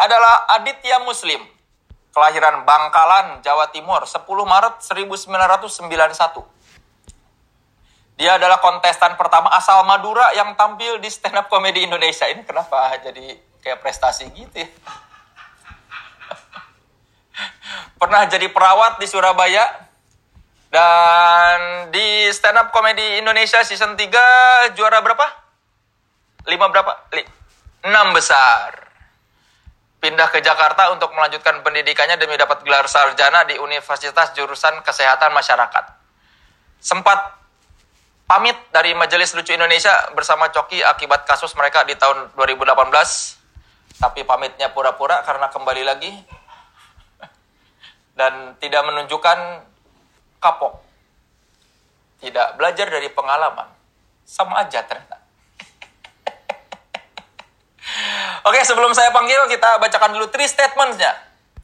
adalah Aditya Muslim. Kelahiran Bangkalan, Jawa Timur, 10 Maret 1991. Dia adalah kontestan pertama asal Madura yang tampil di stand up comedy Indonesia. Ini kenapa jadi kayak prestasi gitu ya? Pernah jadi perawat di Surabaya. Dan di stand up comedy Indonesia season 3 juara berapa? 5 berapa? 6 besar. Pindah ke Jakarta untuk melanjutkan pendidikannya demi dapat gelar sarjana di Universitas Jurusan Kesehatan Masyarakat. Sempat pamit dari Majelis Lucu Indonesia bersama Coki akibat kasus mereka di tahun 2018. Tapi pamitnya pura-pura karena kembali lagi dan tidak menunjukkan kapok. Tidak belajar dari pengalaman. Sama aja ternyata. Oke, sebelum saya panggil, kita bacakan dulu three statementsnya.